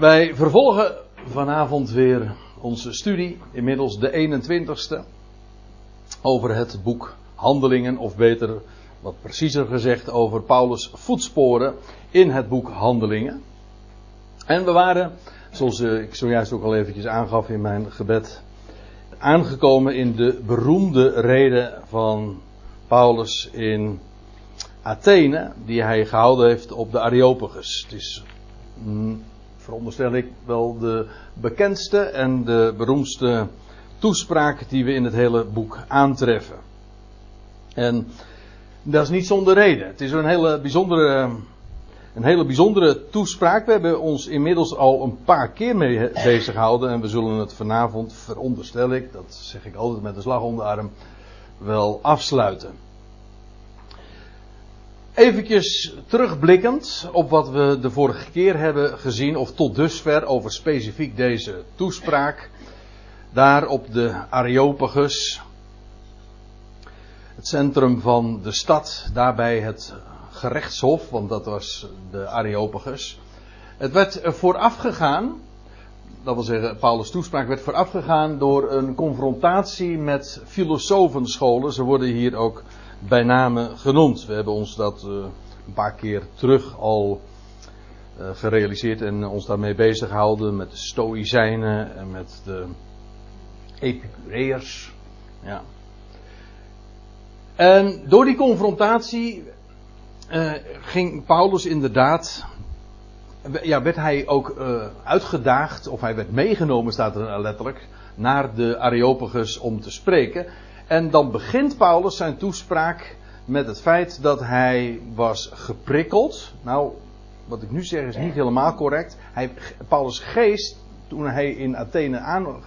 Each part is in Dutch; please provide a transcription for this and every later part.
Wij vervolgen vanavond weer onze studie, inmiddels de 21ste, over het boek Handelingen, of beter, wat preciezer gezegd, over Paulus' voetsporen in het boek Handelingen. En we waren, zoals ik zojuist ook al eventjes aangaf in mijn gebed, aangekomen in de beroemde reden van Paulus in Athene, die hij gehouden heeft op de Areopagus. Het is, mm, veronderstel ik, wel de bekendste en de beroemdste toespraak die we in het hele boek aantreffen. En dat is niet zonder reden. Het is een hele bijzondere, een hele bijzondere toespraak. We hebben ons inmiddels al een paar keer mee bezig gehouden. En we zullen het vanavond, veronderstel ik, dat zeg ik altijd met een slag om de arm, wel afsluiten. Eventjes terugblikkend op wat we de vorige keer hebben gezien, of tot dusver over specifiek deze toespraak. Daar op de Areopagus, het centrum van de stad, daarbij het gerechtshof, want dat was de Areopagus. Het werd voorafgegaan, dat wil zeggen, Paulus' toespraak werd voorafgegaan door een confrontatie met filosofenscholen. Ze worden hier ook bij name genoemd. We hebben ons dat uh, een paar keer terug al uh, gerealiseerd en ons daarmee bezig gehouden met de Stoïcijnen en met de Epicureërs. Ja. En door die confrontatie uh, ging Paulus inderdaad. Ja, werd hij ook uitgedaagd, of hij werd meegenomen, staat er letterlijk, naar de Areopagus om te spreken. En dan begint Paulus zijn toespraak met het feit dat hij was geprikkeld. Nou, wat ik nu zeg is niet helemaal correct. Hij, Paulus' geest, toen hij in Athene aan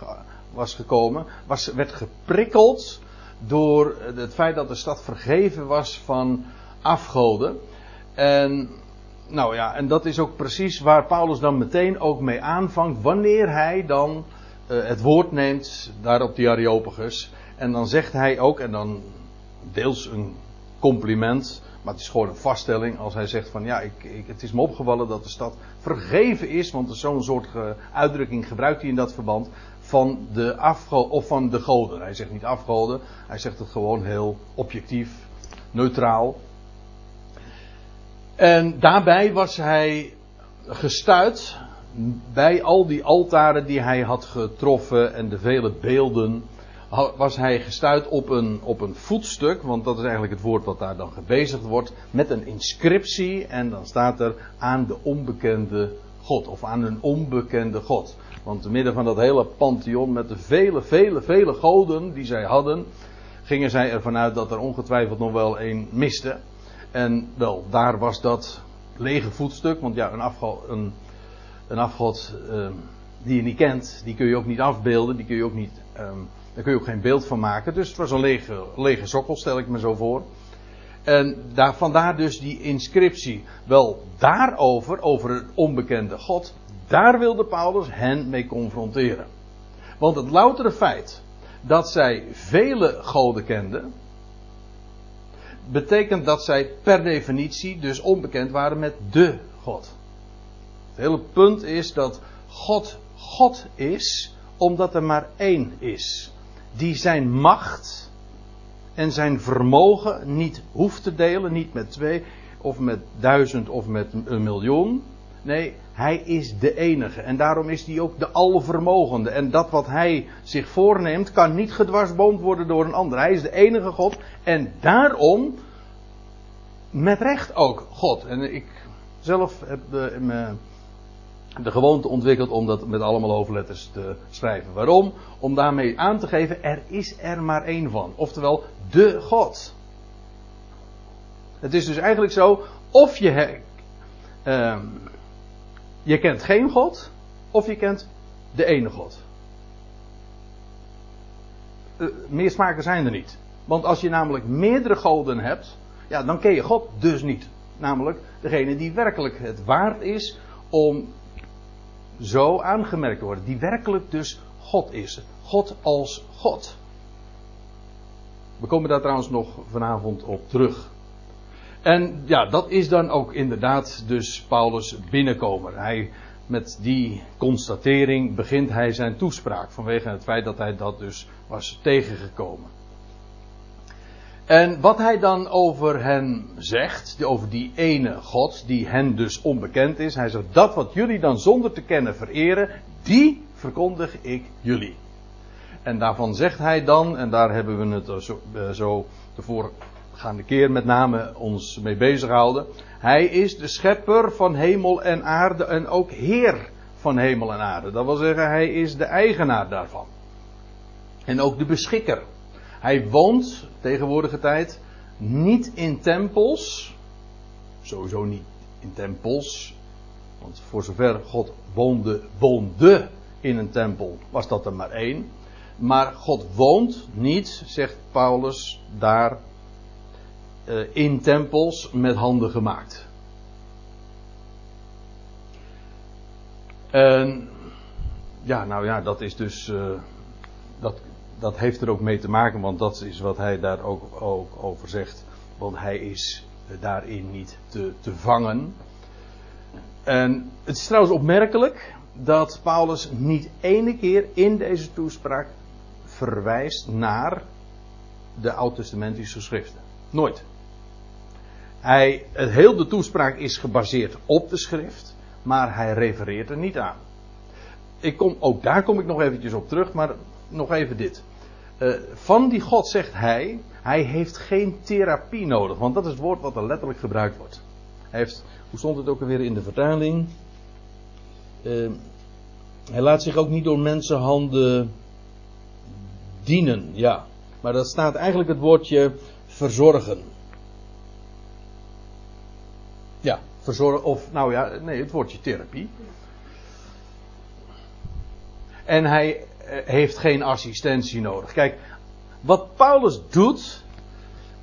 was gekomen, was, werd geprikkeld door het feit dat de stad vergeven was van afgoden. En, nou ja, en dat is ook precies waar Paulus dan meteen ook mee aanvangt, wanneer hij dan uh, het woord neemt daar op die Areopagus. En dan zegt hij ook, en dan deels een compliment, maar het is gewoon een vaststelling als hij zegt van ja, ik, het is me opgevallen dat de stad vergeven is, want zo'n soort uitdrukking gebruikt hij in dat verband, van de afgoden, of van de goden. Hij zegt niet afgoden, hij zegt het gewoon heel objectief, neutraal. En daarbij was hij gestuit bij al die altaren die hij had getroffen en de vele beelden was hij gestuurd op een, op een voetstuk, want dat is eigenlijk het woord wat daar dan gebezigd wordt, met een inscriptie en dan staat er aan de onbekende God, of aan een onbekende God. Want te midden van dat hele pantheon met de vele, vele, vele goden die zij hadden, gingen zij ervan uit dat er ongetwijfeld nog wel een miste. En wel, daar was dat lege voetstuk, want ja, een, afgod, een, een afgod uh, die je niet kent, die kun je ook niet afbeelden, die kun je ook niet... Um, daar kun je ook geen beeld van maken. Dus het was een lege, lege sokkel, stel ik me zo voor. En daar, vandaar dus die inscriptie. Wel daarover, over het onbekende God, daar wilde Paulus hen mee confronteren. Want het loutere feit dat zij vele goden kenden, betekent dat zij per definitie dus onbekend waren met de God. Het hele punt is dat God God is, omdat er maar één is die zijn macht en zijn vermogen niet hoeft te delen, niet met twee of met duizend of met een miljoen. Nee, hij is de enige. En daarom is hij ook de alvermogende. En dat wat hij zich voorneemt, kan niet gedwarsboomd worden door een ander. Hij is de enige God. En daarom, met recht ook God. En ik zelf heb me de gewoonte ontwikkeld om dat met allemaal hoofdletters te schrijven. Waarom? Om daarmee aan te geven, er is er maar één van. Oftewel, de God. Het is dus eigenlijk zo, of je, uh, je kent geen God, of je kent de ene God. Uh, meer smaken zijn er niet. Want als je namelijk meerdere goden hebt, ja, dan ken je God dus niet. Namelijk degene die werkelijk het waard is om zo aangemerkt worden. Die werkelijk dus God is. God als God. We komen daar trouwens nog vanavond op terug. En ja, dat is dan ook inderdaad dus Paulus binnenkomen. Hij met die constatering begint hij zijn toespraak. Vanwege het feit dat hij dat dus was tegengekomen. En wat hij dan over hen zegt, over die ene God, die hen dus onbekend is. Hij zegt, dat wat jullie dan zonder te kennen vereren, die verkondig ik jullie. En daarvan zegt hij dan, en daar hebben we het zo, eh, zo de voorgaande keer met name ons mee bezig gehouden. Hij is de schepper van hemel en aarde en ook heer van hemel en aarde. Dat wil zeggen, hij is de eigenaar daarvan. En ook de beschikker. Hij woont, tegenwoordige tijd, niet in tempels. Sowieso niet in tempels. Want voor zover God woonde, woonde in een tempel, was dat er maar één. Maar God woont niet, zegt Paulus, daar uh, in tempels met handen gemaakt. En ja, nou ja, dat is dus. Uh, dat, dat heeft er ook mee te maken, want dat is wat hij daar ook, ook over zegt. Want hij is daarin niet te, te vangen. En het is trouwens opmerkelijk dat Paulus niet ene keer in deze toespraak verwijst naar de oud-testamentische schriften. Nooit. Hij, het heel de toespraak is gebaseerd op de schrift, maar hij refereert er niet aan. Ik kom, ook daar kom ik nog eventjes op terug, maar nog even dit. Uh, van die God zegt hij, hij heeft geen therapie nodig, want dat is het woord wat er letterlijk gebruikt wordt. Heeft, hoe stond het ook alweer in de vertaling? Uh, hij laat zich ook niet door mensenhanden dienen, ja. Maar dat staat eigenlijk het woordje verzorgen. Ja, verzorgen, of nou ja, nee, het woordje therapie. En hij eh, heeft geen assistentie nodig. Kijk, wat Paulus doet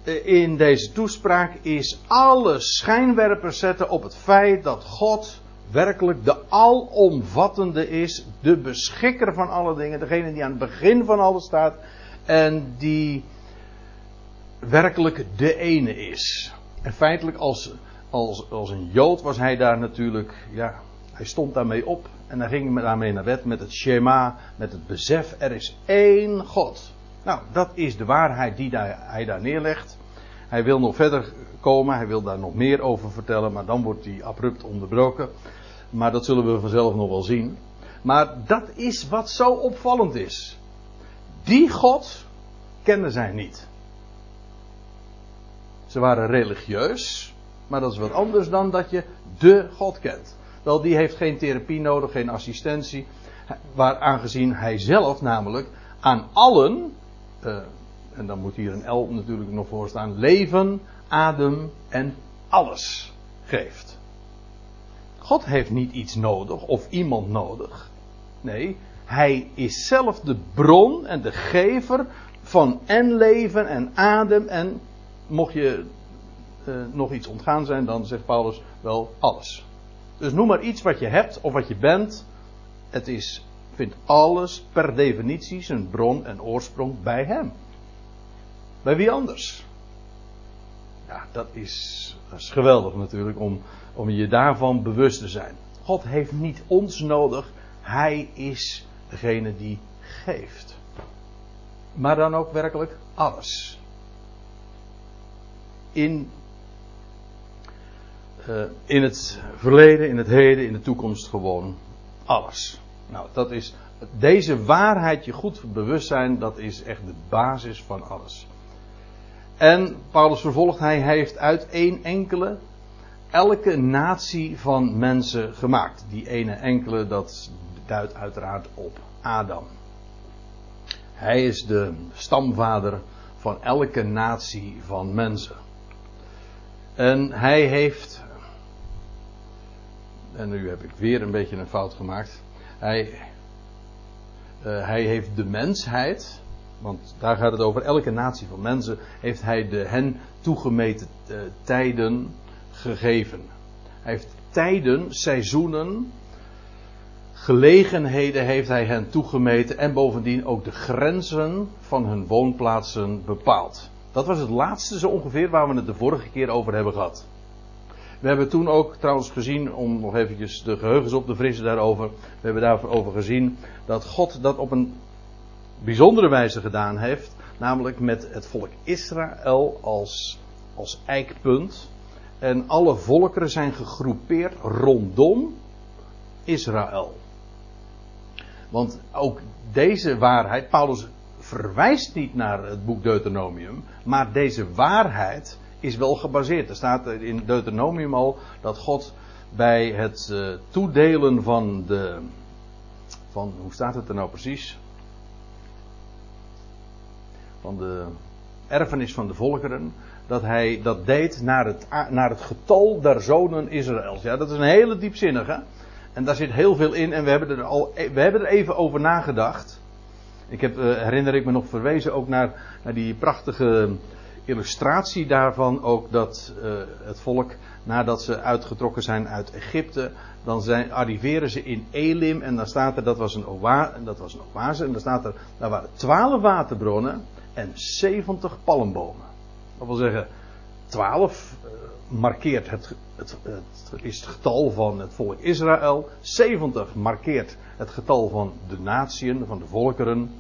eh, in deze toespraak is alle schijnwerpers zetten op het feit dat God werkelijk de alomvattende is, de beschikker van alle dingen, degene die aan het begin van alles staat en die werkelijk de ene is. En feitelijk als, als, als een Jood was hij daar natuurlijk, ja, hij stond daarmee op en hij ging daarmee naar bed met het Shema, met het besef, er is één God. Nou, dat is de waarheid die hij daar neerlegt. Hij wil nog verder komen, hij wil daar nog meer over vertellen, maar dan wordt hij abrupt onderbroken. Maar dat zullen we vanzelf nog wel zien. Maar dat is wat zo opvallend is. Die God kenden zij niet. Ze waren religieus, maar dat is wat anders dan dat je de God kent. Wel, die heeft geen therapie nodig, geen assistentie. Waar aangezien hij zelf namelijk aan allen, uh, en dan moet hier een L natuurlijk nog voor staan, leven, adem en alles geeft. God heeft niet iets nodig of iemand nodig. Nee, hij is zelf de bron en de gever van en leven en adem en mocht je uh, nog iets ontgaan zijn, dan zegt Paulus wel alles. Dus noem maar iets wat je hebt of wat je bent. Het is, vindt alles per definitie zijn bron en oorsprong bij hem. Bij wie anders? Ja, dat is, dat is geweldig natuurlijk om, om je daarvan bewust te zijn. God heeft niet ons nodig, Hij is degene die geeft. Maar dan ook werkelijk alles. In, uh, in het verleden, in het heden, in de toekomst gewoon alles. Nou, dat is, deze waarheid je goed bewust zijn, dat is echt de basis van alles. En Paulus vervolgt, hij heeft uit één enkele elke natie van mensen gemaakt. Die ene enkele, dat duidt uiteraard op Adam. Hij is de stamvader van elke natie van mensen. En hij heeft. En nu heb ik weer een beetje een fout gemaakt. Hij, uh, hij heeft de mensheid. Want daar gaat het over. Elke natie van mensen heeft hij de hen toegemeten uh, tijden gegeven. Hij heeft tijden, seizoenen, gelegenheden heeft hij hen toegemeten en bovendien ook de grenzen van hun woonplaatsen bepaald. Dat was het laatste zo ongeveer waar we het de vorige keer over hebben gehad. We hebben toen ook trouwens gezien, om nog eventjes de geheugens op te frissen daarover. We hebben daarover gezien dat God dat op een bijzondere wijze gedaan heeft. Namelijk met het volk Israël als, als eikpunt. En alle volkeren zijn gegroepeerd rondom Israël. Want ook deze waarheid, Paulus verwijst niet naar het boek Deuteronomium, maar deze waarheid is wel gebaseerd. Er staat in Deuteronomium al dat God bij het uh, toedelen van de. Van, hoe staat het er nou precies? Van de erfenis van de volkeren. Dat hij dat deed naar het, naar het getal der zonen Israëls. Ja, dat is een hele diepzinnige. En daar zit heel veel in. En we hebben er al we hebben er even over nagedacht. Ik heb, uh, herinner ik me nog verwezen ook naar, naar die prachtige illustratie daarvan ook dat uh, het volk, nadat ze uitgetrokken zijn uit Egypte, dan zijn, arriveren ze in Elim en dan staat er, dat was een, oa, dat was een oase, en dan staat er, daar waren twaalf waterbronnen en 70 palmbomen. Dat wil zeggen, 12 uh, markeert het, het, het, is het getal van het volk Israël, 70 markeert het getal van de natieën, van de volkeren.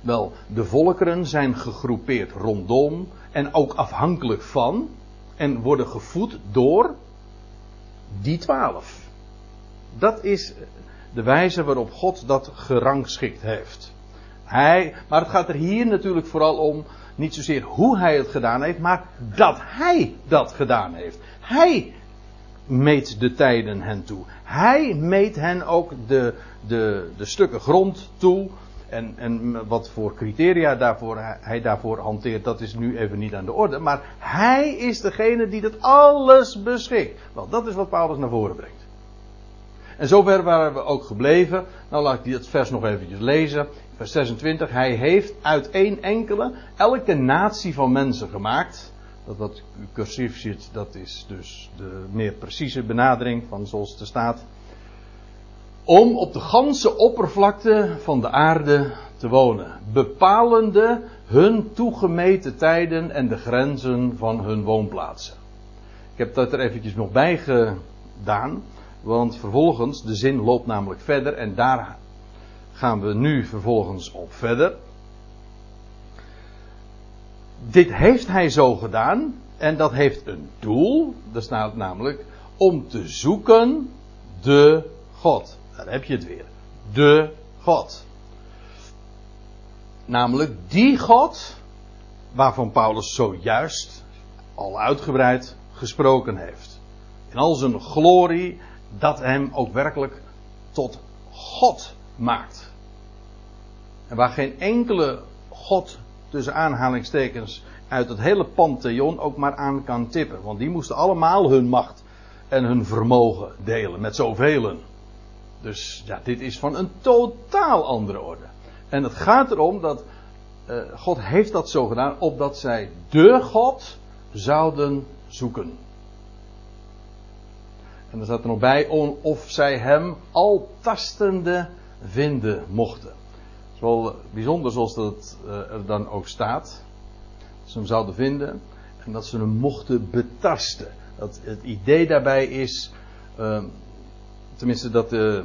Wel, de volkeren zijn gegroepeerd rondom en ook afhankelijk van en worden gevoed door die twaalf. Dat is de wijze waarop God dat gerangschikt heeft. Hij, maar het gaat er hier natuurlijk vooral om, niet zozeer hoe hij het gedaan heeft, maar dat hij dat gedaan heeft. Hij meet de tijden hen toe. Hij meet hen ook de, de, de stukken grond toe en, en wat voor criteria daarvoor, hij daarvoor hanteert, dat is nu even niet aan de orde. Maar hij is degene die dat alles beschikt. Wel, dat is wat Paulus naar voren brengt. En zover waren we ook gebleven. Nou laat ik het vers nog eventjes lezen. Vers 26. Hij heeft uit één enkele elke natie van mensen gemaakt. Dat wat cursief zit, dat is dus de meer precieze benadering van zoals het er staat om op de ganse oppervlakte van de aarde te wonen, bepalende hun toegemeten tijden en de grenzen van hun woonplaatsen. Ik heb dat er eventjes nog bij gedaan, want vervolgens, de zin loopt namelijk verder en daar gaan we nu vervolgens op verder. Dit heeft hij zo gedaan en dat heeft een doel, dat staat namelijk om te zoeken de God. Daar heb je het weer. De God. Namelijk die God waarvan Paulus zojuist al uitgebreid gesproken heeft. In al zijn glorie dat hem ook werkelijk tot God maakt. En waar geen enkele God tussen aanhalingstekens uit het hele pantheon ook maar aan kan tippen. Want die moesten allemaal hun macht en hun vermogen delen met zoveel. Dus ja, dit is van een totaal andere orde. En het gaat erom dat uh, God heeft dat zo gedaan, opdat zij de God zouden zoeken. En er staat er nog bij of zij hem al tastende vinden mochten. Het is wel bijzonder zoals dat uh, er dan ook staat. Dat ze hem zouden vinden en dat ze hem mochten betasten. Dat het idee daarbij is. Uh, tenminste dat uh,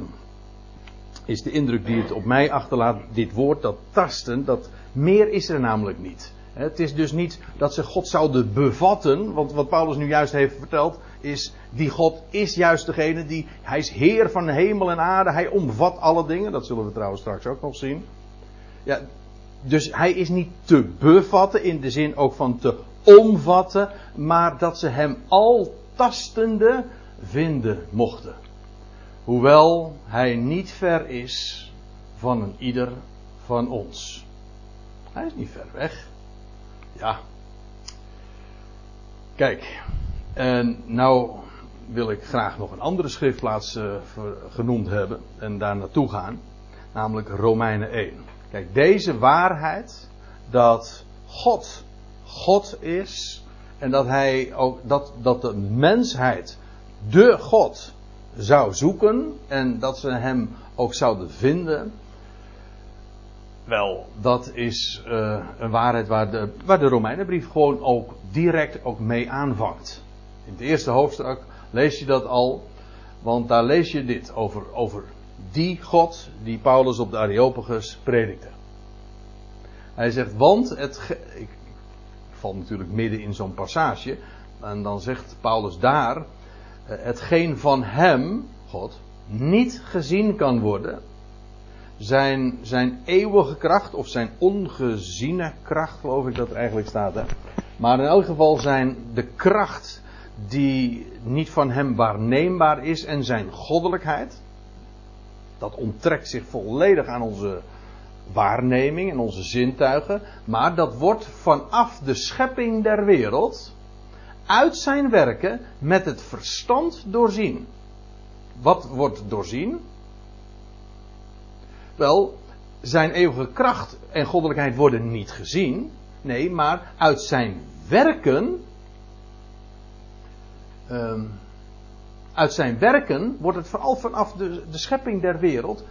is de indruk die het op mij achterlaat, dit woord, dat tasten, dat meer is er namelijk niet. Het is dus niet dat ze God zouden bevatten, want wat Paulus nu juist heeft verteld, is die God is juist degene die, hij is Heer van hemel en aarde, hij omvat alle dingen, dat zullen we trouwens straks ook nog zien. Ja, dus hij is niet te bevatten in de zin ook van te omvatten, maar dat ze hem al tastende vinden mochten. Hoewel hij niet ver is van een ieder van ons. Hij is niet ver weg. Ja. Kijk, en nou wil ik graag nog een andere schriftplaats uh, genoemd hebben en daar naartoe gaan. Namelijk Romeinen 1. Kijk, deze waarheid dat God God is en dat hij ook dat, dat de mensheid de God zou zoeken en dat ze hem ook zouden vinden. Wel, dat is uh, een waarheid waar de, waar de Romeinenbrief gewoon ook direct ook mee aanvangt. In het eerste hoofdstuk lees je dat al. Want daar lees je dit over, over die God die Paulus op de Areopagus predikte. Hij zegt, want het. Ik, ik val natuurlijk midden in zo'n passage. En dan zegt Paulus daar. Hetgeen van hem, God, niet gezien kan worden. Zijn, zijn eeuwige kracht, of zijn ongeziene kracht, geloof ik dat er eigenlijk staat. Hè? Maar in elk geval zijn de kracht die niet van hem waarneembaar is en zijn goddelijkheid. Dat onttrekt zich volledig aan onze waarneming en onze zintuigen. Maar dat wordt vanaf de schepping der wereld uit zijn werken met het verstand doorzien. Wat wordt doorzien? Wel, zijn eeuwige kracht en goddelijkheid worden niet gezien. Nee, maar uit zijn werken. Um, uit zijn werken wordt het vooral vanaf de, de schepping der wereld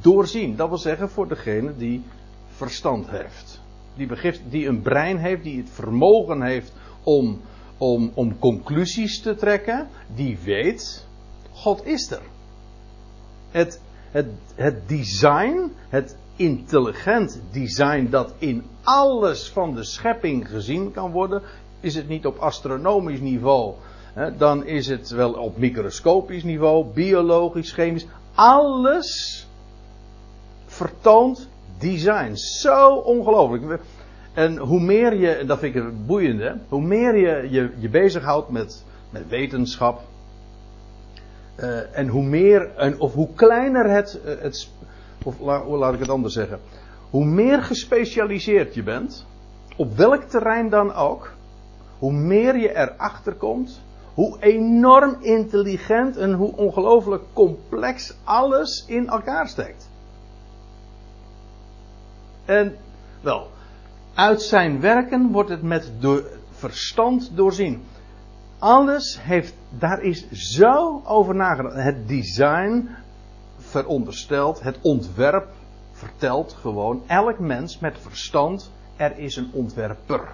doorzien. Dat wil zeggen voor degene die verstand heeft. Die, begift, die een brein heeft, die het vermogen heeft om, om, om conclusies te trekken. Die weet, God is er. Het, het, het design, het intelligent design dat in alles van de schepping gezien kan worden, is het niet op astronomisch niveau, hè, dan is het wel op microscopisch niveau, biologisch, chemisch, alles vertoont design. Zo ongelooflijk. En hoe meer je, dat vind ik het boeiende, hoe meer je je, je bezighoudt met, met wetenschap. Uh, en hoe meer, en, of hoe kleiner het, uh, het of laat ik het anders zeggen. Hoe meer gespecialiseerd je bent, op welk terrein dan ook, hoe meer je erachter komt, hoe enorm intelligent en hoe ongelooflijk complex alles in elkaar steekt. En wel, uit zijn werken wordt het met verstand doorzien. Alles heeft, daar is zo over nagedacht. Het design veronderstelt, het ontwerp vertelt gewoon, elk mens met verstand, er is een ontwerper.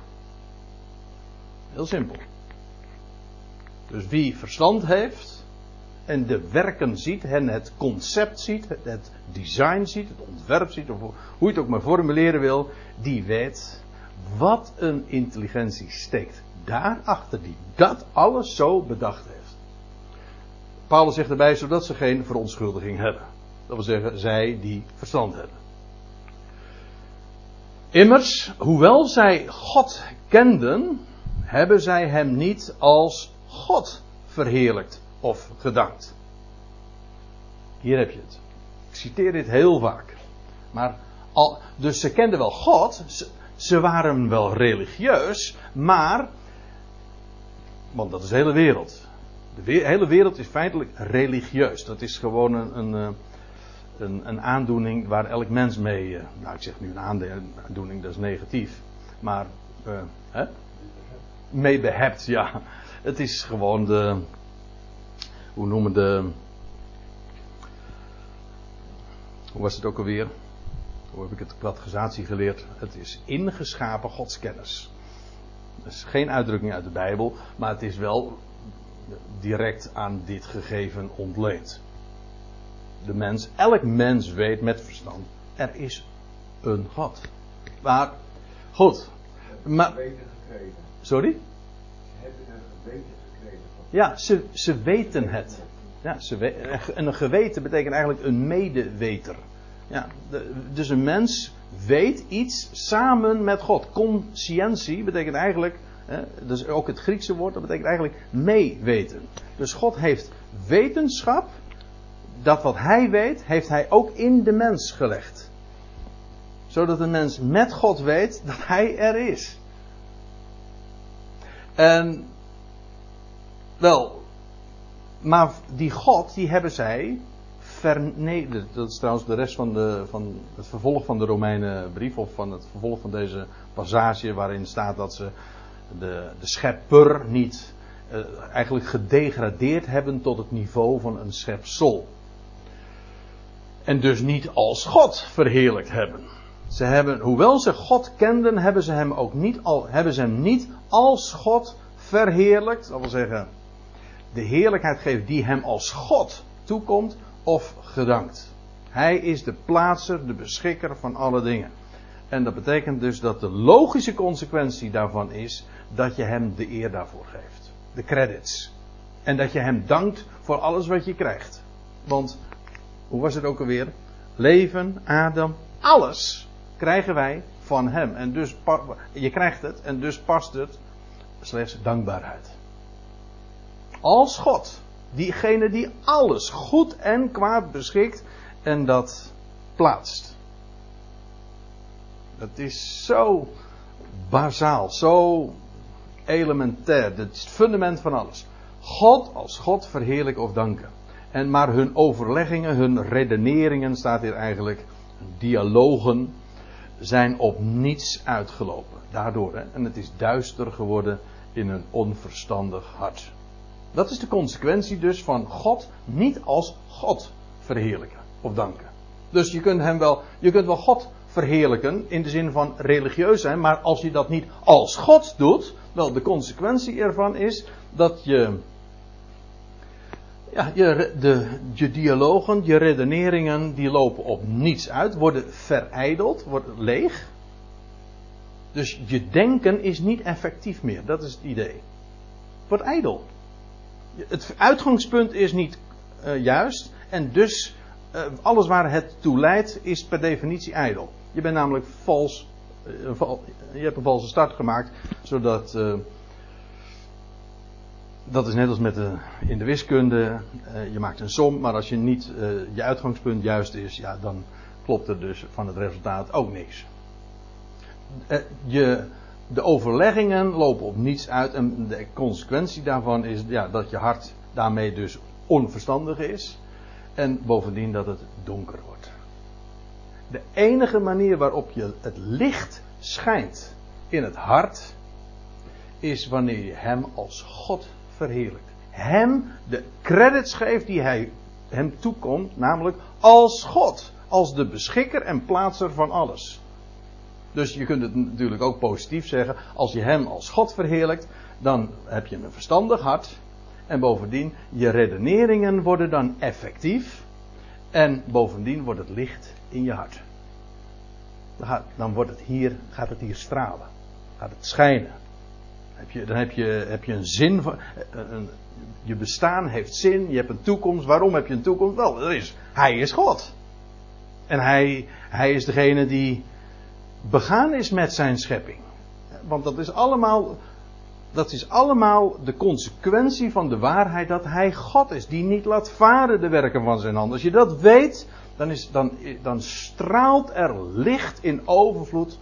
Heel simpel. Dus wie verstand heeft, en de werken ziet en het concept ziet, het design ziet, het ontwerp ziet, of hoe je het ook maar formuleren wil, die weet wat een intelligentie steekt daarachter die dat alles zo bedacht heeft. Paulus zegt erbij, zodat ze geen verontschuldiging hebben. Dat wil zeggen, zij die verstand hebben. Immers, hoewel zij God kenden, hebben zij hem niet als God verheerlijkt of gedankt. Hier heb je het. Ik citeer dit heel vaak. Maar al, dus ze kenden wel God, ze, waren wel religieus, maar, want dat is de hele wereld. De hele wereld is feitelijk religieus. Dat is gewoon een, een, eh, een, een aandoening waar elk mens mee, eh, nou ik zeg nu een aandoening, dat is negatief, maar uh, hè? mee behept, ja. Het is gewoon de, hoe noemen de. Hoe was het ook alweer? Hoe heb ik het categorisatie geleerd? Het is ingeschapen godskennis. Dat is geen uitdrukking uit de Bijbel, maar het is wel direct aan dit gegeven ontleend. De mens, elk mens weet met verstand, er is een God. Maar, goed. Maar, sorry? Ze hebben een geweten ja, ze, ze weten het. Ja, ze en een geweten betekent eigenlijk een medeweter. Ja, dus een mens weet iets samen met God. Conscientie betekent eigenlijk, hè, dus ook het Griekse woord, dat betekent eigenlijk meeweten. Dus God heeft wetenschap, dat wat hij weet, heeft hij ook in de mens gelegd. Zodat een mens met God weet dat hij er is. En wel, maar die God, die hebben zij vernederd. Dat is trouwens de rest van, de, van het vervolg van de Romeinenbrief, of van het vervolg van deze passage, waarin staat dat ze de, de schepper niet uh, eigenlijk gedegradeerd hebben tot het niveau van een schepsel. En dus niet als God verheerlijkt hebben. Ze hebben, hoewel ze God kenden, hebben ze hem ook niet, al, hebben ze hem niet als God verheerlijkt. Dat wil zeggen, de heerlijkheid geeft die hem als God toekomt of gedankt. Hij is de plaatser, de beschikker van alle dingen. En dat betekent dus dat de logische consequentie daarvan is dat je hem de eer daarvoor geeft. De credits. En dat je hem dankt voor alles wat je krijgt. Want, hoe was het ook alweer? Leven, adem, alles krijgen wij van hem. En dus, je krijgt het en dus past het slechts dankbaarheid. Als God, diegene die alles goed en kwaad beschikt en dat plaatst. Dat is zo bazaal, zo elementair. Dat is het fundament van alles. God als God verheerlijken of danken. En maar hun overleggingen, hun redeneringen, staat hier eigenlijk, dialogen, zijn op niets uitgelopen. Daardoor, en het is duister geworden in een onverstandig hart. Dat is de consequentie dus van God niet als God verheerlijken of danken. Dus je kunt hem wel, je kunt wel God verheerlijken in de zin van religieus zijn, maar als je dat niet als God doet, wel de consequentie ervan is dat je, ja, je, de, je dialogen, je redeneringen, die lopen op niets uit, worden verijdeld, worden leeg. Dus je denken is niet effectief meer, dat is het idee. Het wordt ijdel. Het uitgangspunt is niet uh, juist en dus uh, alles waar het toe leidt is per definitie ijdel. Je bent namelijk vals. Val, je hebt een valse start gemaakt, zodat. Dat is net als met de, in de wiskunde. je maakt een som, maar als je niet je uitgangspunt juist is, ja, dan klopt er dus van het resultaat ook niks. je, de overleggingen lopen op niets uit en de consequentie daarvan is ja, dat je hart daarmee dus onverstandig is. En bovendien dat het donker wordt. De enige manier waarop je het licht schijnt in het hart is wanneer je Hem als God verheerlijkt. Hem de credits geeft die hij hem toekomt, namelijk als God, als de beschikker en plaatser van alles. Dus je kunt het natuurlijk ook positief zeggen, als je Hem als God verheerlijkt, dan heb je een verstandig hart en bovendien, je redeneringen worden dan effectief. En bovendien wordt het licht in je hart. Dan wordt het hier, gaat het hier stralen. Gaat het schijnen. Dan heb je, heb je een zin. Van, een, je bestaan heeft zin. Je hebt een toekomst. Waarom heb je een toekomst? Wel, dat is, hij is God. En hij, hij is degene die begaan is met zijn schepping. Want dat is allemaal dat is allemaal de consequentie van de waarheid dat hij God is, die niet laat varen de werken van zijn hand. Als je dat weet, dan, is, dan, dan straalt er licht in overvloed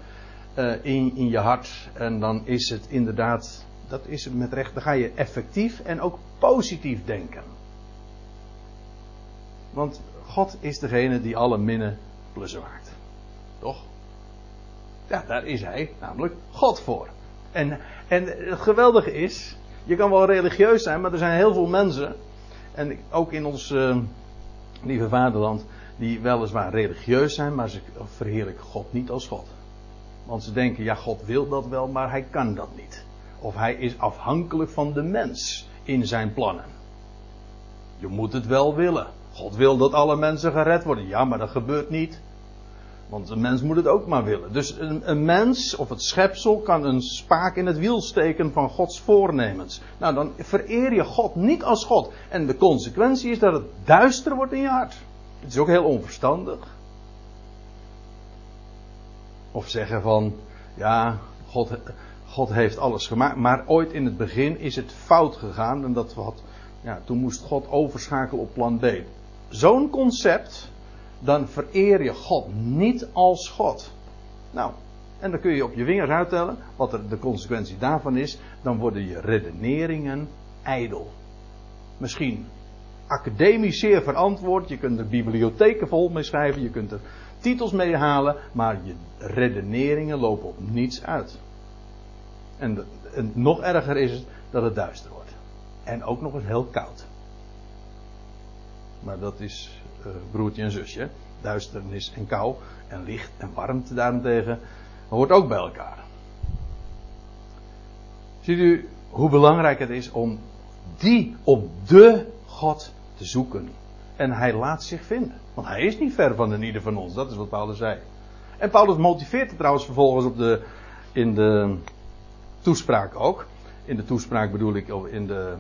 uh, in, in je hart. En dan is het inderdaad, dat is het met recht, dan ga je effectief en ook positief denken. Want God is degene die alle minnen plussen maakt. Toch? Ja, daar is hij namelijk God voor. En, en het geweldige is, je kan wel religieus zijn, maar er zijn heel veel mensen, en ook in ons uh, lieve vaderland, die weliswaar religieus zijn, maar ze verheerlijken God niet als God. Want ze denken, ja, God wil dat wel, maar hij kan dat niet. Of hij is afhankelijk van de mens in zijn plannen. Je moet het wel willen. God wil dat alle mensen gered worden. Ja, maar dat gebeurt niet. Want een mens moet het ook maar willen. Dus een, een, mens of het schepsel kan een spaak in het wiel steken van Gods voornemens. Nou, dan vereer je God niet als God. En de consequentie is dat het duister wordt in je hart. Het is ook heel onverstandig. Of zeggen van, ja, God, God heeft alles gemaakt. Maar ooit in het begin is het fout gegaan. En dat had, ja, toen moest God overschakelen op plan B. Zo'n concept dan vereer je God niet als God. Nou, en dan kun je op je vingers uittellen wat er de consequentie daarvan is. Dan worden je redeneringen ijdel. Misschien academisch zeer verantwoord. Je kunt er bibliotheken vol mee schrijven. Je kunt er titels mee halen. Maar je redeneringen lopen op niets uit. En, en nog erger is het dat het duister wordt. En ook nog eens heel koud. Maar dat is broertje en zusje. Duisternis en kou. En licht en warmte daarentegen. hoort ook bij elkaar. Ziet u hoe belangrijk het is om die om de God te zoeken. En hij laat zich vinden. Want hij is niet ver van een ieder van ons. Dat is wat Paulus zei. En Paulus motiveert het trouwens vervolgens op de, in de toespraak ook. In de toespraak bedoel ik in de,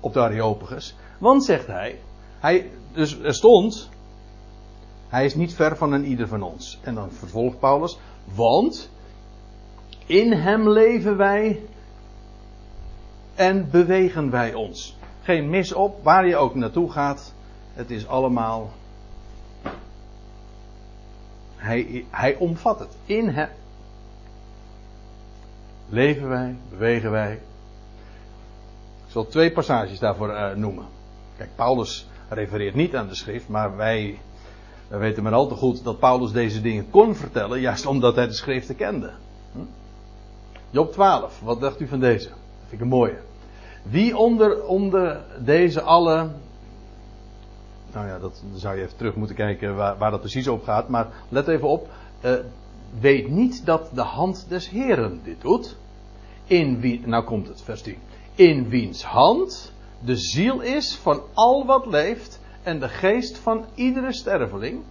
op de Areopagus. Want zegt hij, hij, dus er stond, hij is niet ver van een ieder van ons. En dan vervolgt Paulus, want in hem leven wij en bewegen wij ons. Geen mis op, waar je ook naartoe gaat. Het is allemaal. Hij, hij omvat het. In hem. Leven wij, bewegen wij. Ik zal twee passages daarvoor uh, noemen. Kijk, Paulus refereert niet aan de schrift, maar wij, wij weten maar al te goed dat Paulus deze dingen kon vertellen, juist omdat hij de schriften kende. Hm? Job 12, wat dacht u van deze? Dat vind ik een mooie. Wie onder, onder deze alle. Nou ja, dat zou je even terug moeten kijken waar, waar dat precies op gaat. Maar let even op. Uh, weet niet dat de hand des Heren dit doet. In wie, nou komt het, vers 10. In wiens hand de ziel is van al wat leeft en de geest van iedere sterveling.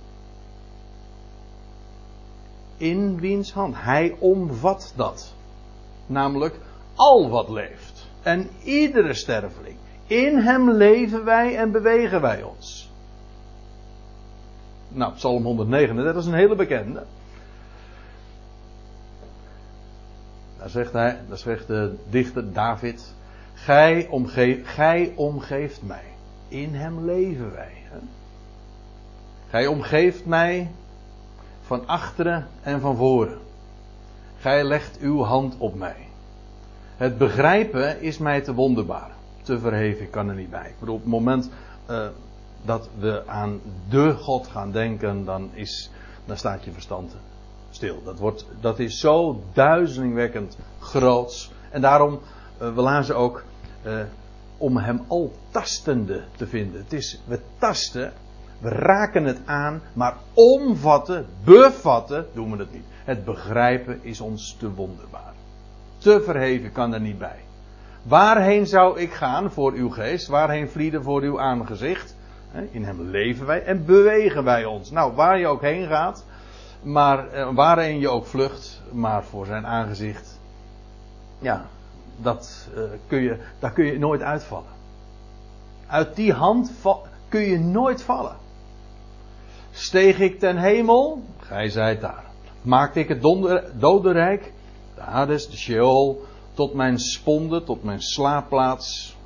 In wiens hand. Hij omvat dat. Namelijk al wat leeft. En iedere sterveling. In hem leven wij en bewegen wij ons. Nou, Psalm 139, dat is een hele bekende. Daar zegt hij, daar zegt de dichter David. Gij, gij omgeeft mij. In hem leven wij. Hè? Gij omgeeft mij van achteren en van voren. Gij legt uw hand op mij. Het begrijpen is mij te wonderbaar. Te verheven, ik kan er niet bij. Ik op het moment uh, dat we aan de God gaan denken, dan, is, dan staat je verstand stil. Dat, wordt, dat is zo duizelingwekkend groots. En daarom, uh, we lazen ook, uh, om hem al tastende te vinden. Het is, we tasten, we raken het aan, maar omvatten, bevatten, doen we het niet. Het begrijpen is ons te wonderbaar. Te verheven kan er niet bij. Waarheen zou ik gaan voor uw geest? Waarheen vlieden voor uw aangezicht? In hem leven wij en bewegen wij ons. Nou, waar je ook heen gaat, maar eh, waarheen je ook vlucht, maar voor zijn aangezicht. Ja, dat, uh, kun je, daar kun je nooit uitvallen. Uit die hand kun je nooit vallen. Steeg ik ten hemel, gij zijt daar. Maakte ik het donder, dodenrijk, de Hades, de Sheol, tot mijn sponde, tot mijn slaapplaats.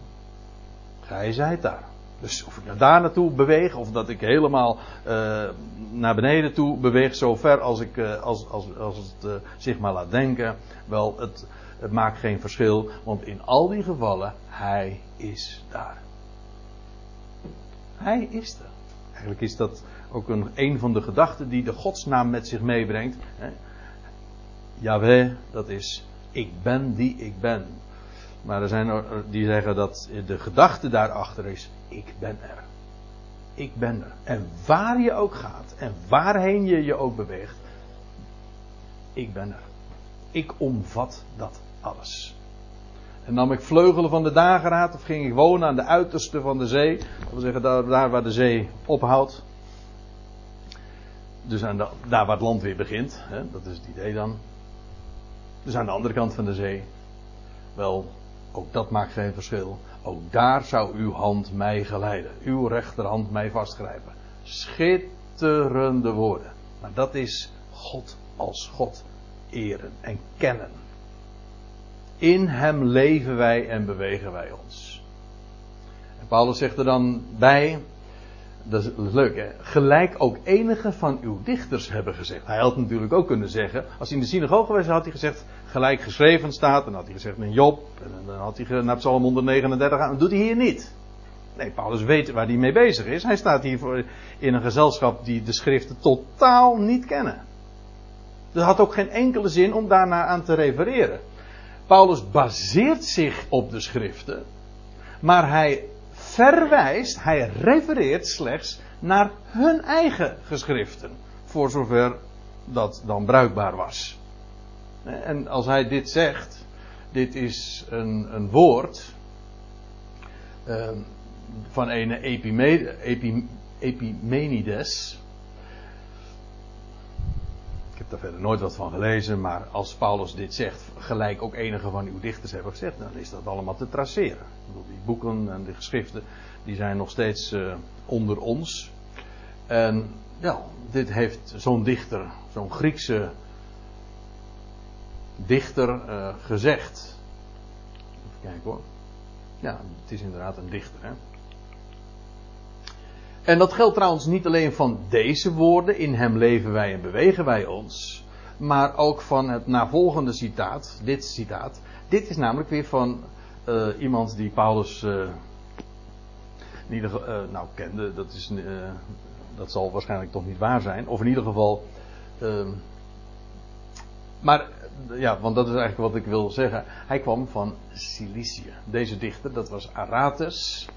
Gij zijt daar. Dus of ik naar daar naartoe beweeg, of dat ik helemaal uh, naar beneden toe beweeg, zo ver als, ik, uh, als, als, als het uh, zich maar laat denken. Wel, het, het maakt geen verschil, want in al die gevallen, Hij is daar. Hij is er. Eigenlijk is dat ook een, een van de gedachten die de godsnaam met zich meebrengt. Yahweh, dat is ik ben die ik ben. Maar er zijn die zeggen dat de gedachte daarachter is ik ben er. Ik ben er. En waar je ook gaat en waarheen je je ook beweegt, ik ben er. Ik omvat dat alles. En nam ik vleugelen van de dageraad of ging ik wonen aan de uiterste van de zee. Dat wil zeggen daar, waar de zee ophoudt. Dus aan daar waar het land weer begint. Hè, dat is het idee dan. Dus aan de andere kant van de zee. Wel, ook dat maakt geen verschil. Ook daar zou uw hand mij geleiden. Uw rechterhand mij vastgrijpen. Schitterende woorden. Maar dat is God als God eren en kennen. In Hem leven wij en bewegen wij ons. En Paulus zegt er dan bij, dat is leuk hè, gelijk ook enige van uw dichters hebben gezegd. Hij had natuurlijk ook kunnen zeggen, als hij in de synagoge was had hij gezegd, gelijk geschreven staat, dan had hij gezegd een Job, en dan had hij naar Psalm 139 gaan, dat doet hij hier niet. Nee, Paulus weet waar hij mee bezig is. Hij staat hier voor, in een gezelschap die de schriften totaal niet kennen. Er had ook geen enkele zin om daarna aan te refereren. Paulus baseert zich op de schriften, maar hij verwijst, hij refereert slechts naar hun eigen geschriften. Voor zover dat dan bruikbaar was. En als hij dit zegt, dit is een, een woord ehm, van een Epimenides. Ik heb daar verder nooit wat van gelezen, maar als Paulus dit zegt, gelijk ook enige van uw dichters hebben gezegd, dan is dat allemaal te traceren. Die boeken en de geschriften, die zijn nog steeds uh, onder ons. En ja, dit heeft zo'n dichter, zo'n Griekse dichter uh, gezegd. Even kijken hoor. Ja, het is inderdaad een dichter. Hè? En dat geldt trouwens niet alleen van deze woorden, in hem leven wij en bewegen wij ons, maar ook van het navolgende citaat, dit citaat. Dit is namelijk weer van uh, iemand die Paulus uh, in ieder geval, nou kende, dat, is, dat zal waarschijnlijk toch niet waar zijn, of in ieder geval, ehm, maar ja, want dat is eigenlijk wat ik wil zeggen. Hij kwam van Cilicië. Deze dichter, dat was Aratus.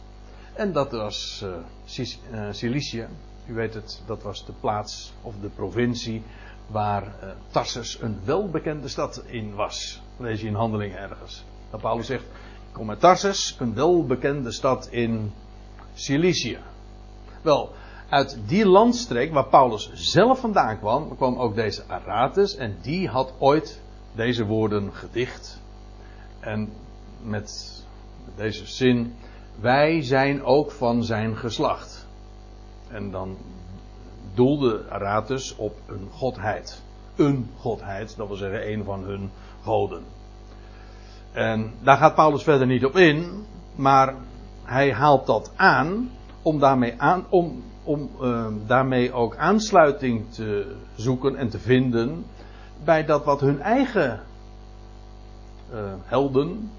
En dat was uh, Cilicië. U weet het, dat was de plaats of de provincie waar uh, Tarsus een welbekende stad in was. Lees je in handeling ergens. Dat Paulus zegt, ik kom uit Tarsus, een welbekende stad in Cilicië. Wel, uit die landstreek waar Paulus zelf vandaan kwam, kwam ook deze Aratus en die had ooit deze woorden gedicht. En met deze zin, wij zijn ook van zijn geslacht. En dan doelde Aratus op een godheid. Een godheid, dat wil zeggen een van hun goden. En daar gaat Paulus verder niet op in, maar hij haalt dat aan om daarmee, aan, om, om, uh, daarmee ook aansluiting te zoeken en te vinden bij dat wat hun eigen uh, helden,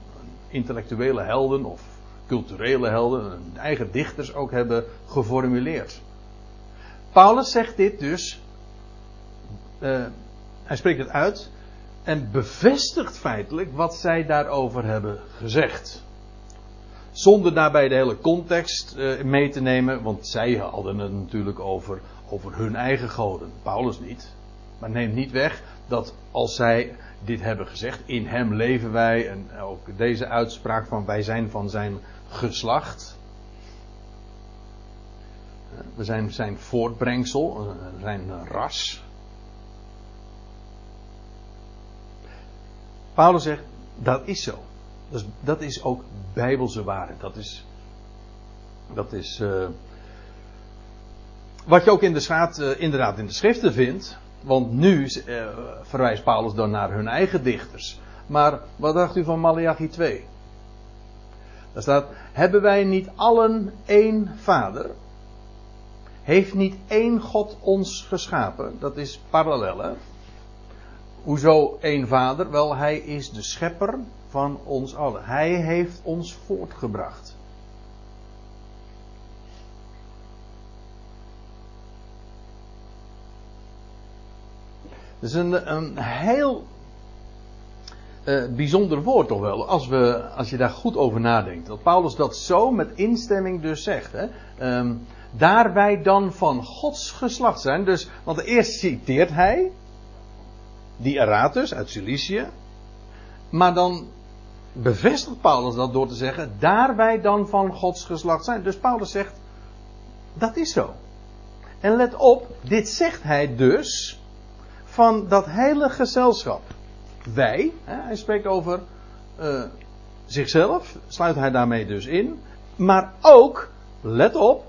intellectuele helden of culturele helden, hun eigen dichters ook hebben geformuleerd. Paulus zegt dit dus, uh, hij spreekt het uit en bevestigt feitelijk wat zij daarover hebben gezegd. Zonder daarbij de hele context uh, mee te nemen, want zij hadden het natuurlijk over, over hun eigen goden. Paulus niet. Maar neemt niet weg dat als zij dit hebben gezegd, in hem leven wij, en ook deze uitspraak van wij zijn van zijn geslacht. We zijn zijn voortbrengsel, zijn ras. Paulus zegt, dat is zo. Is, dat is ook bijbelse waarheid. Dat is, dat is uh, wat je ook in de schaat, uh, inderdaad in de schriften vindt. Want nu uh, verwijst Paulus dan naar hun eigen dichters. Maar wat dacht u van Malachi 2? Daar staat: Hebben wij niet allen één vader? Heeft niet één God ons geschapen? Dat is parallel, hè? Hoezo één vader? Wel, hij is de schepper van ons allen. Hij heeft ons voortgebracht. Het is een, een heel uh, bijzonder woord toch wel, als, we, als je daar goed over nadenkt. Dat Paulus dat zo met instemming dus zegt. Hè? Um, daar wij dan van Gods geslacht zijn. Dus, want eerst citeert hij die Eratus uit Cilicië. Maar dan bevestigt Paulus dat door te zeggen, daar wij dan van Gods geslacht zijn. Dus Paulus zegt, dat is zo. En let op, dit zegt hij dus van dat hele gezelschap. Wij, hè, hij spreekt over uh, zichzelf, sluit hij daarmee dus in. Maar ook, let op,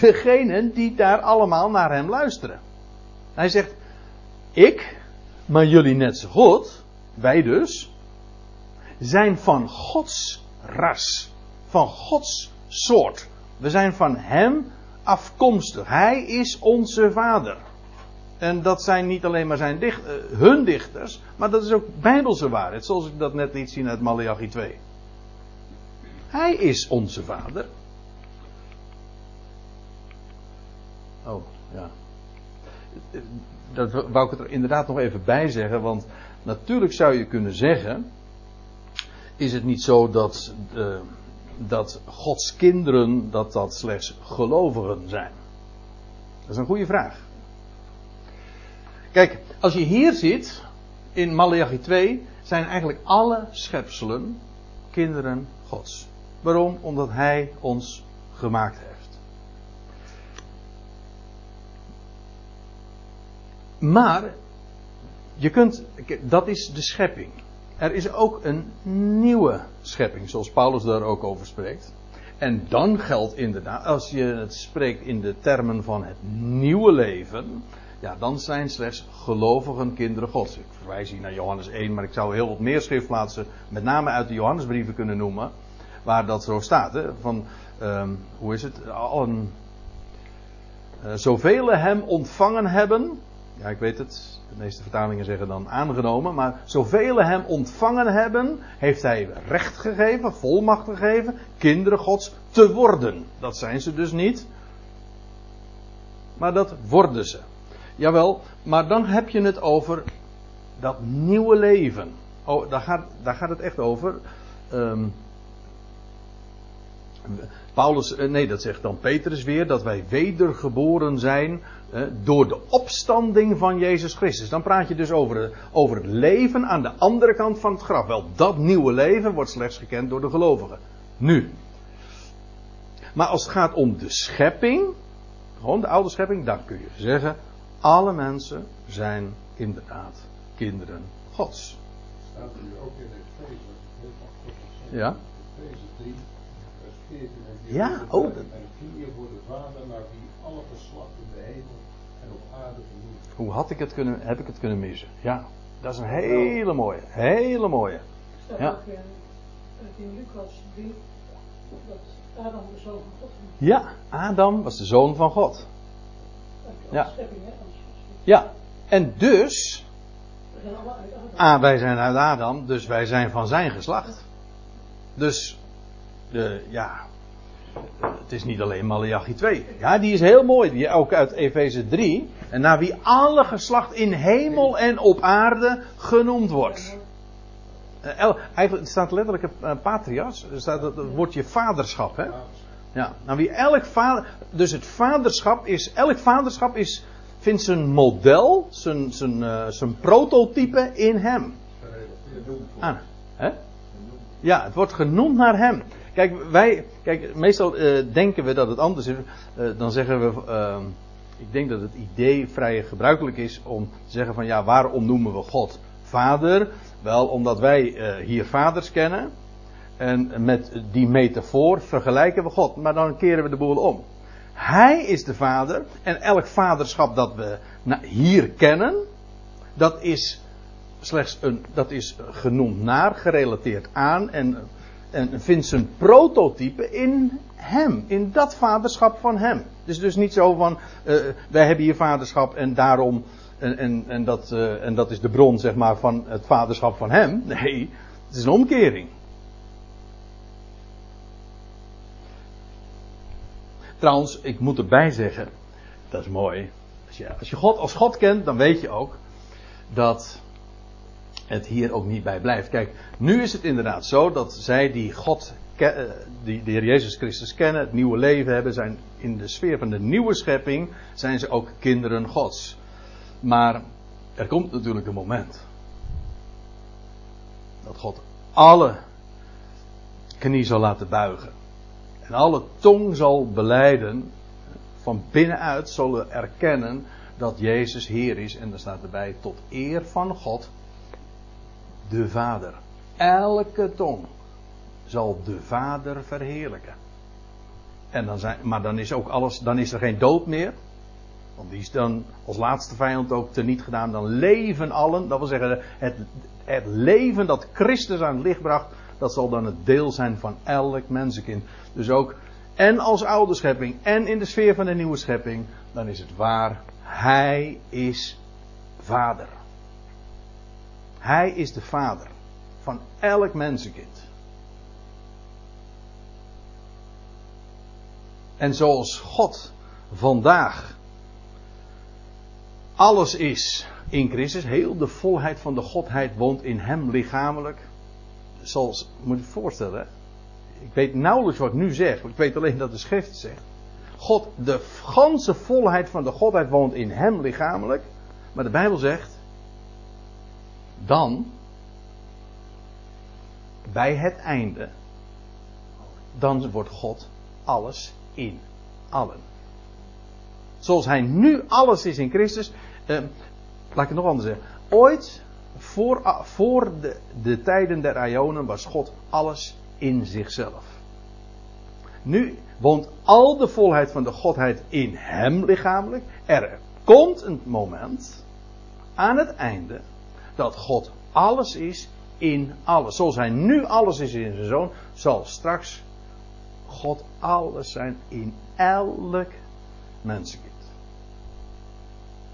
degenen die daar allemaal naar hem luisteren. Hij zegt, ik, maar jullie net zo goed, wij dus, zijn van Gods ras, van Gods soort. We zijn van Hem afkomstig. Hij is onze Vader. En dat zijn niet alleen maar zijn dicht, uh, hun dichters, maar dat is ook bijbelse waarheid, zoals ik dat net liet zien uit Malachi 2. Hij is onze vader. Oh, ja. Dat wou ik er inderdaad nog even bij zeggen, want natuurlijk zou je kunnen zeggen, is het niet zo dat, uh, dat Gods kinderen, dat dat slechts gelovigen zijn? Dat is een goede vraag. Kijk, als je hier ziet, in Malachi 2, zijn eigenlijk alle schepselen kinderen Gods. Waarom? Omdat Hij ons gemaakt heeft. Maar, je kunt, dat is de schepping. Er is ook een nieuwe schepping, zoals Paulus daar ook over spreekt. En dan geldt inderdaad, als je het spreekt in de termen van het nieuwe leven, ja, dan zijn slechts gelovigen kinderen Gods. Ik verwijs hier naar Johannes 1, maar ik zou heel wat meer schriftplaatsen, met name uit de Johannesbrieven kunnen noemen, waar dat zo staat. Hè? Van, um, hoe is het? Uh, zoveel hem ontvangen hebben, ja, ik weet het, de meeste vertalingen zeggen dan aangenomen, maar zoveel hem ontvangen hebben, heeft hij recht gegeven, volmacht gegeven, kinderen Gods te worden. Dat zijn ze dus niet, maar dat worden ze. Jawel, maar dan heb je het over dat nieuwe leven. Oh, daar gaat, daar gaat het echt over. Um, Paulus, eh, nee, dat zegt dan Petrus weer, dat wij wedergeboren zijn eh, door de opstanding van Jezus Christus. Dan praat je dus over, over het leven aan de andere kant van het graf. Wel, dat nieuwe leven wordt slechts gekend door de gelovigen. Nu. Maar als het gaat om de schepping, gewoon de oude schepping, dan kun je zeggen, alle mensen zijn inderdaad kinderen Gods. Staat hier ook in Efeze, heel kort Ja. Efeze 3, vers 14 en Ja, oh, dat- En knieën voor de Vader naar wie alle geslacht in de hemel en op aarde genoemd. Hoe had ik het kunnen, heb ik het kunnen missen? Ja, dat is een hele mooie, hele mooie. staat Ja. ook in, eh, in Lucas 3 dat Adam de zoon van God genoemd Ja, Adam was de zoon van God. Ja. Ja, en dus, ah, wij zijn uit Adam, dus wij zijn van zijn geslacht. Dus, de, ja, het is niet alleen Malachi 2. Ja, die is heel mooi, die ook uit Efeze 3. En naar wie alle geslacht in hemel en op aarde genoemd wordt. Eh, el- Eigenlijk staat letterlijk uh, patrias, er staat het, het woordje vaderschap, hè? Ja, nou wie elk vader, dus het vaderschap is, elk vaderschap is, vindt zijn model, zijn, zijn, eh, zijn prototype in hem. Ah? Ja, het wordt genoemd naar hem. Kijk, wij, kijk, meestal eh, denken we dat het anders is. Eh, dan zeggen we, eh, ik denk dat het idee vrij gebruikelijk is om te zeggen van ja, waarom noemen we God vader? Wel, omdat wij hier vaders kennen. En met die metafoor vergelijken we God. Maar dan keren we de boel om. Hij is de vader. En elk vaderschap dat we hier kennen, dat is slechts een, dat is genoemd naar, gerelateerd aan en, en vindt zijn prototype in hem, in dat vaderschap van hem. Dus dus niet zo van, eh, wij hebben hier vaderschap en daarom, en, en, en, dat, eh, en dat is de bron zeg maar van het vaderschap van hem. Nee, het is een omkering. Trouwens, ik moet erbij zeggen, dat is mooi. Als je, als je God als God kent, dan weet je ook dat het hier ook niet bij blijft. Kijk, nu is het inderdaad zo dat zij die God, eh, die de Heer Jezus Christus kennen, het nieuwe leven hebben, zijn in de sfeer van de nieuwe schepping, zijn ze ook kinderen Gods. Maar er komt natuurlijk een moment dat God alle knie zal laten buigen. En alle tong zal beleiden, van binnenuit zullen erkennen dat Jezus Heer is. En dan staat erbij, tot eer van God, de Vader. Elke tong zal de Vader verheerlijken. En dan zijn, maar dan is ook alles, dan is er geen dood meer. Want die is dan als laatste vijand ook teniet gedaan. Dan leven allen. Dat wil zeggen, het, het leven dat Christus aan het licht bracht. Dat zal dan het deel zijn van elk mensenkind. Dus ook, en als oude schepping, en in de sfeer van de nieuwe schepping. Dan is het waar, Hij is Vader. Hij is de Vader van elk mensenkind. En zoals God vandaag alles is in Christus, heel de volheid van de Godheid woont in Hem lichamelijk. Zoals, moet je voorstellen, ik weet nauwelijks wat ik nu zeg, ik weet alleen dat de schrift zegt. God, de ganse volheid van de Godheid woont in Hem lichamelijk. Maar de Bijbel zegt, dan, bij het einde, dan wordt God alles in allen. Zoals hij nu alles is in Christus. Eh, laat ik het nog anders zeggen. Ooit, voor, voor de, de tijden der Ionen, was God alles in zichzelf. Nu woont al de volheid van de Godheid in hem lichamelijk. Er komt een moment aan het einde dat God alles is in alles. Zoals hij nu alles is in zijn zoon, zal straks God alles zijn in elk mensenkind.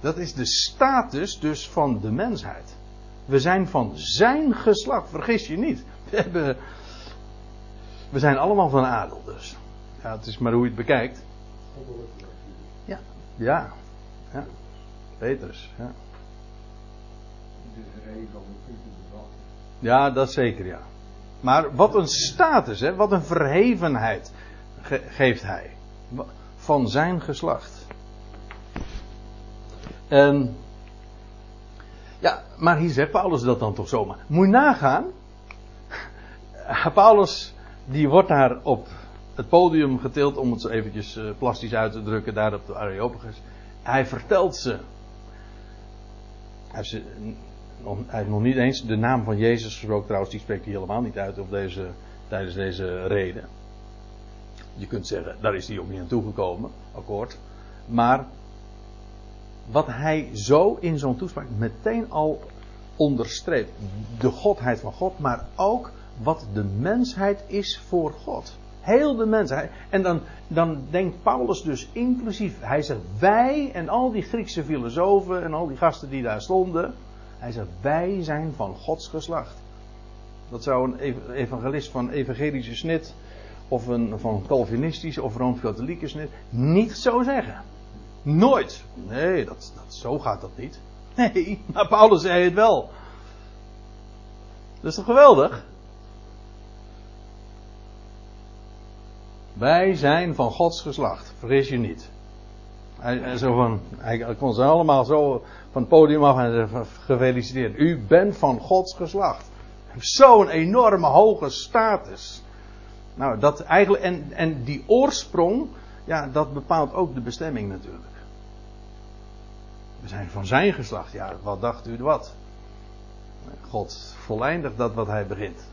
Dat is de status dus van de mensheid. We zijn van zijn geslacht, vergis je niet. We, hebben, we zijn allemaal van adel dus. Ja, het is maar hoe je het bekijkt. Ja, ja. ja. Petrus, ja. Ja, dat zeker, ja. Maar wat een status, hè? wat een verhevenheid geeft hij. Van zijn geslacht. En. Ja, maar hier zegt Paulus dat dan toch zomaar. Moet je nagaan. Paulus, die wordt daar op het podium getild, om het zo eventjes uh, plastisch uit te drukken, daar op de Areopagus. Hij vertelt ze. Hij heeft, nog, nog niet eens de naam van Jezus gesproken, trouwens, die spreekt hij helemaal niet uit op deze, tijdens deze reden. Je kunt zeggen, daar is hij ook niet aan toegekomen, akkoord. Maar wat hij zo in zo'n toespraak meteen al onderstreept. De godheid van God, maar ook wat de mensheid is voor God. Heel de mensheid. En dan, dan denkt Paulus dus inclusief. Hij zegt wij en al die Griekse filosofen en al die gasten die daar stonden. Hij zegt wij zijn van Gods geslacht. Dat zou een evangelist van evangelische snit of een van Calvinistische of Rooms-Katholieke snit niet zo zeggen. Nooit. Nee, dat, dat, zo gaat dat niet. Nee, maar Paulus zei het wel. Dat is toch geweldig? Wij zijn van Gods geslacht, vergis je niet. Hij, zo van, hij kon ze allemaal zo van het podium af en gefeliciteerd. U bent van Gods geslacht. Zo'n enorme hoge status. Nou, dat eigenlijk, en, en die oorsprong, ja, dat bepaalt ook de bestemming natuurlijk. We zijn van zijn geslacht. Ja, wat dacht u wat? God voleindigt dat wat hij begint.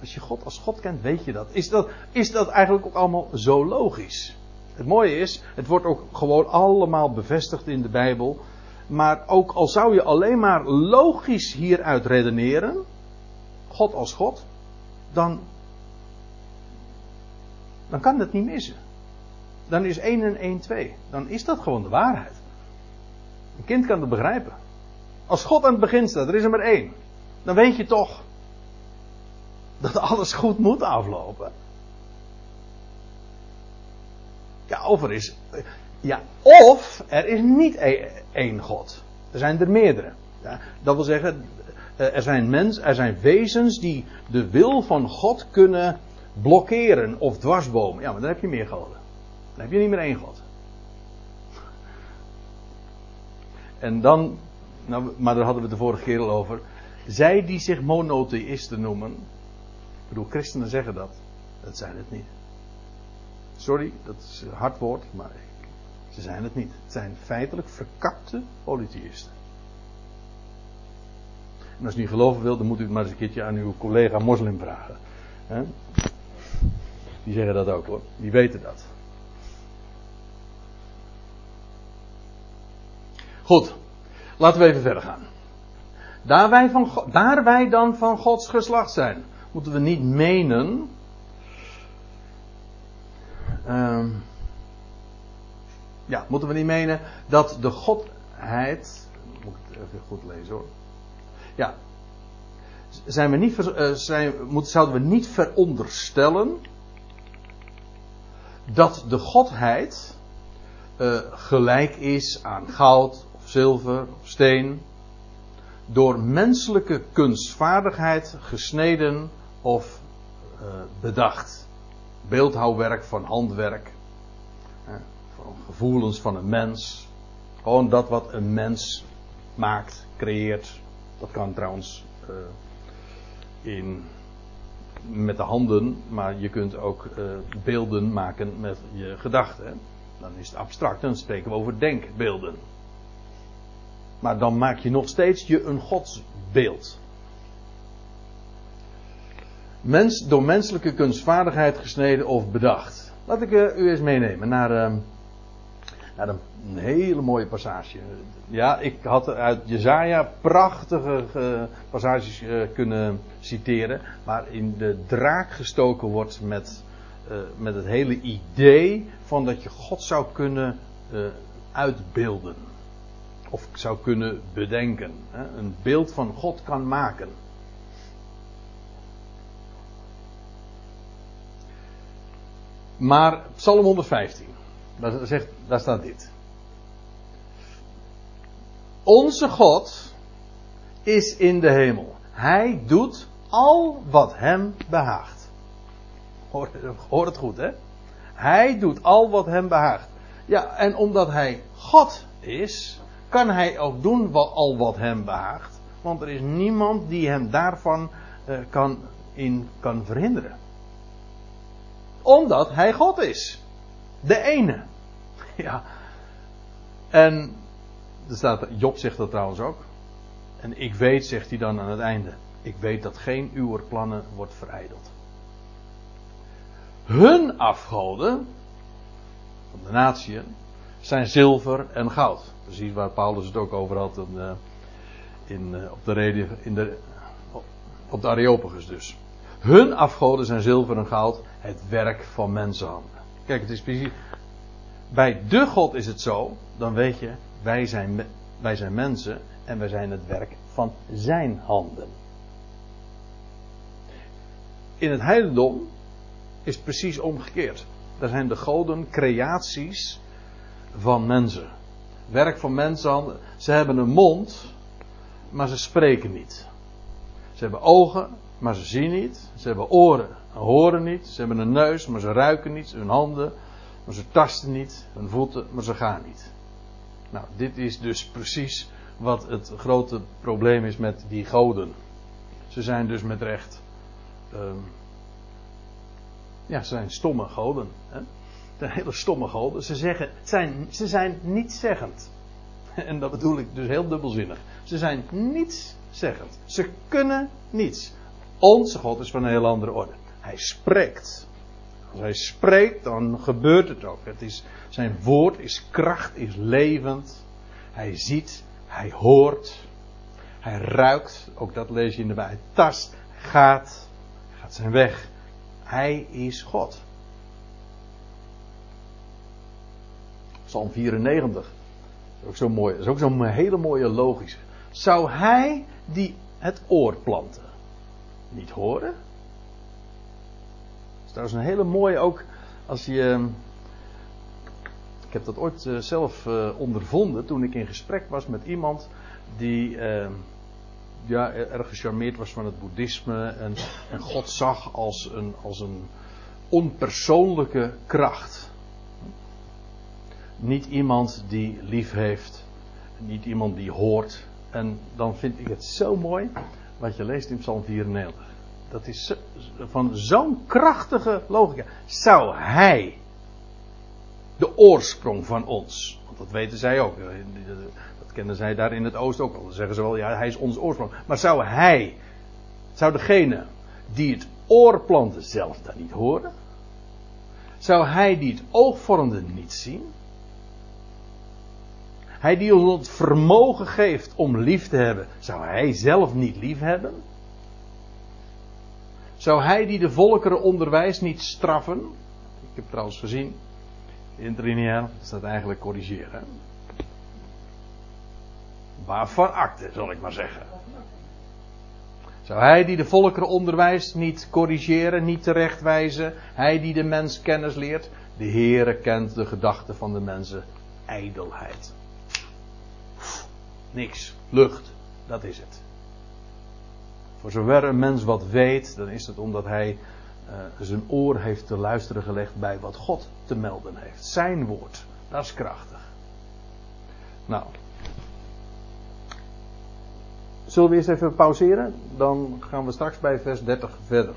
Als je God als God kent, weet je dat. Is dat, is dat eigenlijk ook allemaal zo logisch? Het mooie is, het wordt ook gewoon allemaal bevestigd in de Bijbel. Maar ook al zou je alleen maar logisch hieruit redeneren, God als God, dan, dan kan dat niet missen. Dan is 1 en 1 2. Dan is dat gewoon de waarheid. Een kind kan het begrijpen. Als God aan het begin staat, er is er maar één. Dan weet je toch dat alles goed moet aflopen. Ja, of er is. Ja, of er is niet e- één God. Er zijn er meerdere. Ja, dat wil zeggen, er zijn mensen, er zijn wezens die de wil van God kunnen blokkeren of dwarsbomen. Ja, maar dan heb je meer goden. Dan heb je niet meer één God. En dan, nou, maar daar hadden we het de vorige keer al over. Zij die zich monotheïsten noemen. Ik bedoel, christenen zeggen dat. Dat zijn het niet. Sorry, dat is een hard woord, maar ze zijn het niet. Het zijn feitelijk verkapte polytheïsten. En als u niet geloven wilt, dan moet u het maar eens een keertje aan uw collega moslim vragen. Die zeggen dat ook hoor. Die weten dat. Goed, laten we even verder gaan. Daar wij, van, daar wij dan van Gods geslacht zijn, moeten we niet menen. Uh, ja, moeten we niet menen dat de Godheid. Moet ik het even goed lezen hoor. Ja. Zijn we niet, uh, zijn, zouden we niet veronderstellen dat de Godheid uh, gelijk is aan goud zilver of steen, door menselijke kunstvaardigheid gesneden of uh, bedacht. Beeldhouwwerk van handwerk, uh, van gevoelens van een mens. Gewoon dat wat een mens maakt, creëert. Dat kan trouwens in met de handen, maar je kunt ook eh, beelden maken met je gedachten. Dan is het abstract, dan spreken we over denkbeelden. Maar dan maak je nog steeds je een godsbeeld. Mens, door menselijke kunstvaardigheid gesneden of bedacht. Laat ik uh, u eens meenemen naar, naar een, hele mooie passage. Ja, ik had uit Jezaja prachtige uh, passages kunnen citeren. Maar in de draak gestoken wordt met, met het hele idee van dat je God zou kunnen uitbeelden. Of zou kunnen bedenken. Hè? Een beeld van God kan maken. Maar Psalm 115, daar, zegt, daar staat dit. Onze God is in de hemel. Hij doet al wat hem behaagt. Hoor, het goed, hè? Hij doet al wat hem behaagt. Ja, en omdat hij God is, kan hij ook doen wat, al wat hem behaagt. Want er is niemand die hem daarvan uh, kan, in kan verhinderen omdat hij God is. De ene. Ja. En er staat, Job zegt dat trouwens ook. En ik weet, zegt hij dan aan het einde. Ik weet dat geen uw plannen wordt verijdeld. Hun afgoden, van de natie, zijn zilver en goud. Precies waar Paulus het ook over had in, in, op de reden, in de, op de Areopagus dus. Hun afgoden zijn zilver en goud, het werk van mensenhanden. Kijk, het is precies. Bij de God is het zo, dan weet je, wij zijn, wij zijn mensen en wij zijn het werk van zijn handen. In het heidendom is het precies omgekeerd. Daar zijn de goden creaties van mensen. Werk van mensenhanden. Ze hebben een mond, maar ze spreken niet. Ze hebben ogen, maar ze zien niet. Ze hebben oren en horen niet. Ze hebben een neus, maar ze ruiken niet. Hun handen, maar ze tasten niet. Hun voeten, maar ze gaan niet. Nou, dit is dus precies wat het grote probleem is met die goden. Ze zijn dus met recht. Um, ja, ze zijn stomme goden. Hè? zijn hele stomme goden. Ze, zeggen, zijn, ze zijn nietszeggend. En dat bedoel ik dus heel dubbelzinnig. Ze zijn nietszeggend. Ze kunnen niets. Onze God is van een heel andere orde. Hij spreekt. Als hij spreekt, dan gebeurt het ook. Het is, zijn woord is kracht, is levend. Hij ziet, hij hoort, hij ruikt. Ook dat lees je in de Bijbel. Hij tast, gaat, hij gaat zijn weg. Hij is God. Psalm 94. Dat is ook zo mooi. Dat is ook zo'n hele mooie logische. Zou hij die het oor planten? niet horen. Dat is een hele mooie ook als je. Ehm, ik heb dat ooit uh, zelf uh, ondervonden toen ik in gesprek was met iemand die uh, ja, erg gecharmeerd was van het boeddhisme en, en God zag als een, als een onpersoonlijke kracht. Niet iemand die lief heeft, niet iemand die hoort. En dan vind ik het zo mooi wat je leest in Psalm 94. Dat is van zo'n krachtige logica. Zou hij de oorsprong van ons, want dat weten zij ook, eh, dat kennen zij daar in het oosten ook al. Dan zeggen ze wel, ja, hij is ons oorsprong. Maar zou hij, zou degene die het oor plantte zelf dat niet horen? Zou hij die het oog vormde niet zien? Hij die ons het vermogen geeft om lief te hebben, zou hij zelf niet lief hebben? Zou hij die de volkeren onderwijst niet straffen? Ik heb trouwens gezien, in het staat eigenlijk corrigeren. Waarvan akte, zal ik maar zeggen. Zou hij die de volkeren onderwijst niet corrigeren, niet terechtwijzen? Hij die de mens kennis leert? De Heere kent de gedachten van de mensen. Ijdelheid. Niks. Lucht. Dat is het. Voor zover een mens wat weet, dan is het omdat hij uh, zijn oor heeft te luisteren gelegd bij wat God te melden heeft. Zijn woord. Dat is krachtig. Nou. Zullen we eerst even pauzeren? Dan gaan we straks bij vers 30 verder.